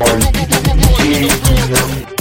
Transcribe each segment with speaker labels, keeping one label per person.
Speaker 1: Thank you.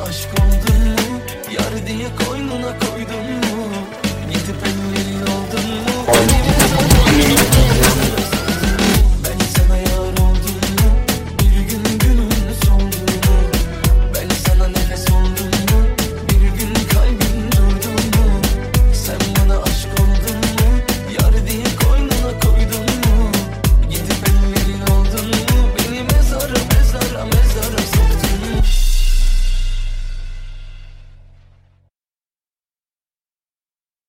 Speaker 1: aşk oldun Yar diye koynuna koydum.